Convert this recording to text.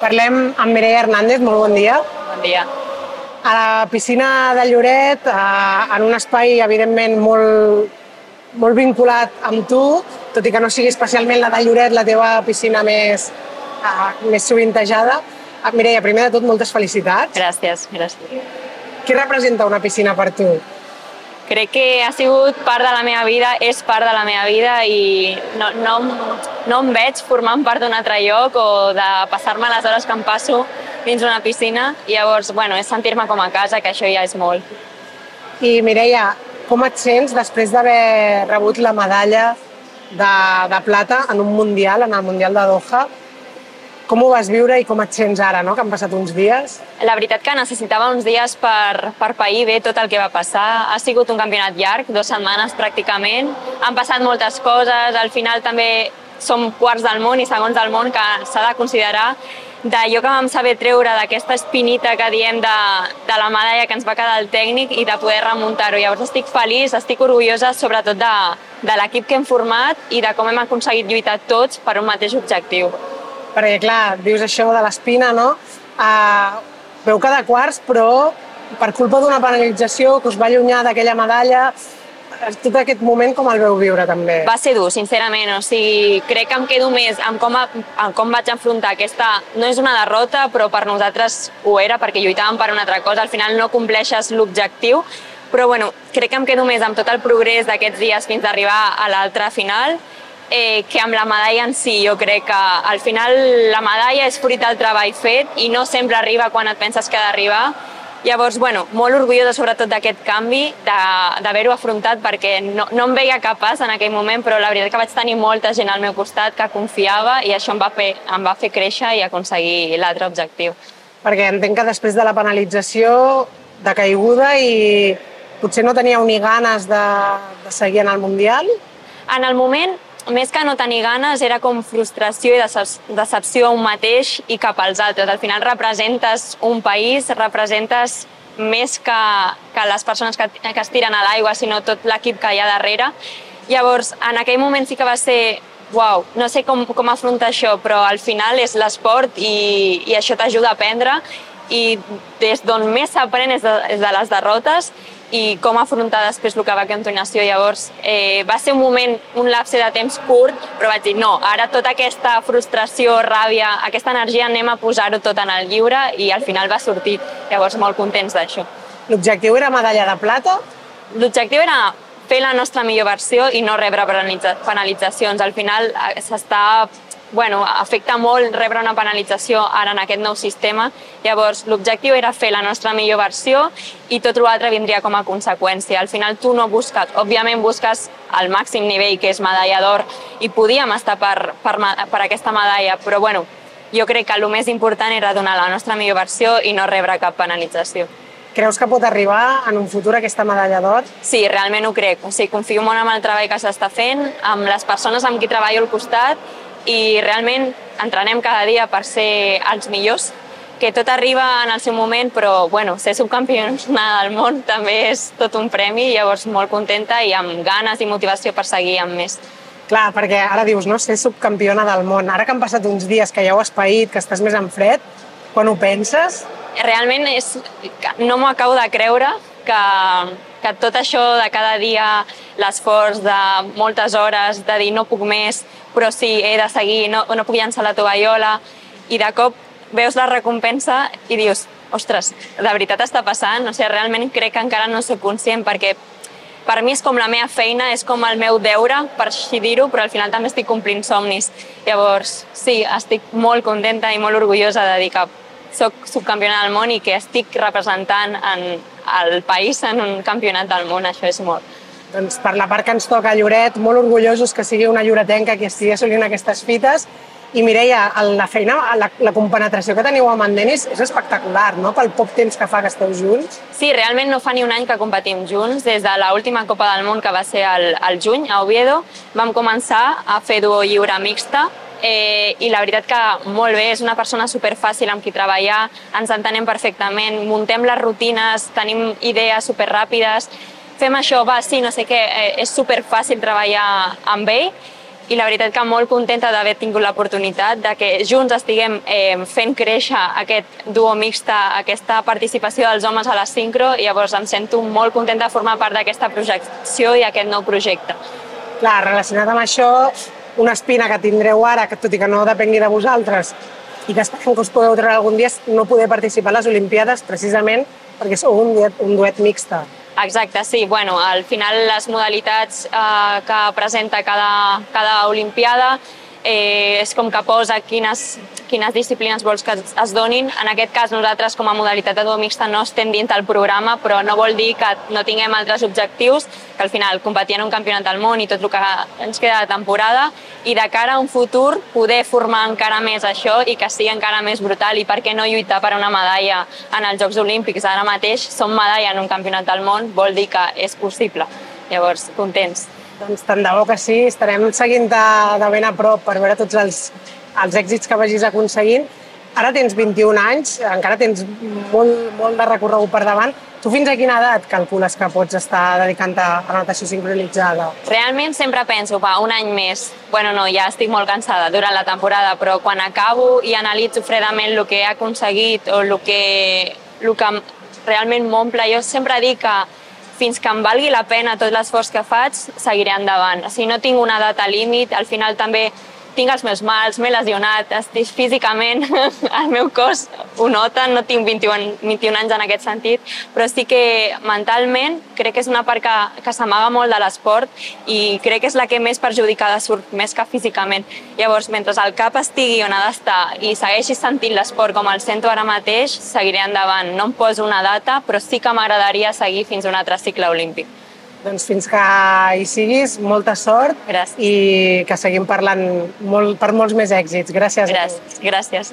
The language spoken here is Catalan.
Parlem amb Mireia Hernández, molt bon dia. Bon dia. A la piscina de Lloret, eh, en un espai, evidentment, molt, molt vinculat amb tu, tot i que no sigui especialment la de Lloret la teva piscina més, eh, més sovintejada. Eh, Mireia, primer de tot, moltes felicitats. Gràcies, gràcies. Què representa una piscina per tu? Crec que ha sigut part de la meva vida, és part de la meva vida i no, no, no em veig formant part d'un altre lloc o de passar-me les hores que em passo dins una piscina. I llavors, bueno, és sentir-me com a casa, que això ja és molt. I Mireia, com et sents després d'haver rebut la medalla de, de plata en un Mundial, en el Mundial de Doha? Com ho vas viure i com et sents ara, no? que han passat uns dies? La veritat que necessitava uns dies per, per pair bé tot el que va passar. Ha sigut un campionat llarg, dues setmanes pràcticament. Han passat moltes coses, al final també som quarts del món i segons del món que s'ha de considerar d'allò que vam saber treure d'aquesta espinita que diem de, de la medalla que ens va quedar el tècnic i de poder remuntar-ho. Llavors estic feliç, estic orgullosa sobretot de, de l'equip que hem format i de com hem aconseguit lluitar tots per un mateix objectiu. Perquè, clar, dius això de l'espina, no? Uh, veu cada quarts, però per culpa d'una penalització que us va allunyar d'aquella medalla, tot aquest moment com el veu viure també? Va ser dur, sincerament, o sigui, crec que em quedo més amb com, a, amb com vaig enfrontar aquesta... No és una derrota, però per nosaltres ho era, perquè lluitàvem per una altra cosa, al final no compleixes l'objectiu, però bueno, crec que em quedo més amb tot el progrés d'aquests dies fins a arribar a l'altra final, eh, que amb la medalla en si. Jo crec que al final la medalla és fruit del treball fet i no sempre arriba quan et penses que ha d'arribar. Llavors, bueno, molt orgullosa sobretot d'aquest canvi, d'haver-ho afrontat perquè no, no em veia capaç en aquell moment, però la veritat que vaig tenir molta gent al meu costat que confiava i això em va fer, em va fer créixer i aconseguir l'altre objectiu. Perquè entenc que després de la penalització, de caiguda i potser no teníeu ni ganes de, de seguir en el Mundial? En el moment més que no tenir ganes, era com frustració i decepció a un mateix i cap als altres. Al final representes un país, representes més que, que les persones que, que es tiren a l'aigua, sinó tot l'equip que hi ha darrere. Llavors, en aquell moment sí que va ser uau, no sé com, com afrontar això, però al final és l'esport i, i això t'ajuda a aprendre i des d'on més s'aprèn és, de, és de les derrotes i com afrontar després el que va a continuació. Llavors, eh, va ser un moment, un lapse de temps curt, però vaig dir, no, ara tota aquesta frustració, ràbia, aquesta energia anem a posar-ho tot en el lliure i al final va sortir. Llavors, molt contents d'això. L'objectiu era medalla de plata? L'objectiu era fer la nostra millor versió i no rebre penalitzacions. Al final eh, s'està bueno, afecta molt rebre una penalització ara en aquest nou sistema. Llavors, l'objectiu era fer la nostra millor versió i tot l'altre vindria com a conseqüència. Al final tu no busques, òbviament busques el màxim nivell, que és medalla d'or, i podíem estar per, per, per aquesta medalla, però bueno, jo crec que el més important era donar la nostra millor versió i no rebre cap penalització. Creus que pot arribar en un futur aquesta medalla d'or? Sí, realment ho crec. O sigui, confio molt en el treball que s'està fent, amb les persones amb qui treballo al costat i realment entrenem cada dia per ser els millors, que tot arriba en el seu moment, però bueno, ser subcampions del món també és tot un premi, llavors molt contenta i amb ganes i motivació per seguir amb més. Clar, perquè ara dius, no, ser subcampiona del món. Ara que han passat uns dies que ja ho has paït, que estàs més en fred, quan ho penses? Realment és, no m'ho acabo de creure que, que tot això de cada dia, l'esforç de moltes hores, de dir no puc més, però sí, he de seguir, no, no puc llançar la tovallola, i de cop veus la recompensa i dius, ostres, de veritat està passant? O sigui, realment crec que encara no soc conscient perquè per mi és com la meva feina, és com el meu deure, per així dir-ho, però al final també estic complint somnis. Llavors, sí, estic molt contenta i molt orgullosa de dir que soc subcampiona del món i que estic representant en el país en un campionat del món, això és molt. Doncs per la part que ens toca a Lloret, molt orgullosos que sigui una lloretenca qui estigui assolint aquestes fites. I Mireia, la feina, la, la compenetració que teniu amb en Denis és espectacular, no?, pel poc temps que fa que esteu junts. Sí, realment no fa ni un any que competim junts. Des de l'última Copa del Món, que va ser al, al juny, a Oviedo, vam començar a fer duo lliure mixta, eh, i la veritat que molt bé, és una persona superfàcil amb qui treballar, ens entenem perfectament, muntem les rutines, tenim idees superràpides, fem això, va, sí, no sé què, eh, és superfàcil treballar amb ell i la veritat que molt contenta d'haver tingut l'oportunitat de que junts estiguem eh, fent créixer aquest duo mixta, aquesta participació dels homes a la sincro i llavors em sento molt contenta de formar part d'aquesta projecció i aquest nou projecte. Clar, relacionat amb això, una espina que tindreu ara, que tot i que no depengui de vosaltres, i que esperem que us podeu treure algun dia, no poder participar a les Olimpiades precisament perquè sou un duet, un duet mixta. Exacte, sí. Bueno, al final les modalitats eh, que presenta cada, cada Olimpiada eh, és com que posa quines, quines disciplines vols que es donin. En aquest cas, nosaltres com a modalitat de duo mixta no estem dins del programa, però no vol dir que no tinguem altres objectius, que al final competir en un campionat del món i tot el que ens queda de temporada, i de cara a un futur poder formar encara més això i que sigui encara més brutal i per què no lluitar per una medalla en els Jocs Olímpics. Ara mateix som medalla en un campionat del món, vol dir que és possible. Llavors, contents. Doncs tant de bo que sí, estarem seguint de, de ben a prop per veure tots els, els èxits que vagis aconseguint. Ara tens 21 anys, encara tens molt, molt de recorregut per davant. Tu fins a quina edat calcules que pots estar dedicant a la natació sincronitzada? Realment sempre penso, va, un any més. Bueno, no, ja estic molt cansada durant la temporada, però quan acabo i analitzo fredament el que he aconseguit o el que, el que realment m'omple, jo sempre dic que fins que em valgui la pena tot l'esforç que faig, seguiré endavant. O sigui, no tinc una data límit, al final també tinc els meus mals, m'he lesionat, estic físicament, el meu cos ho nota, no tinc 21, 21 anys en aquest sentit, però sí que mentalment crec que és una part que, que s'amaga molt de l'esport i crec que és la que més perjudicada surt, més que físicament. Llavors, mentre el cap estigui on ha d'estar i segueixi sentint l'esport com el sento ara mateix, seguiré endavant. No em poso una data, però sí que m'agradaria seguir fins a un altre cicle olímpic. Doncs fins que hi siguis, molta sort Gràcies. i que seguim parlant molt, per molts més èxits. Gràcies. Gràcies. Gràcies.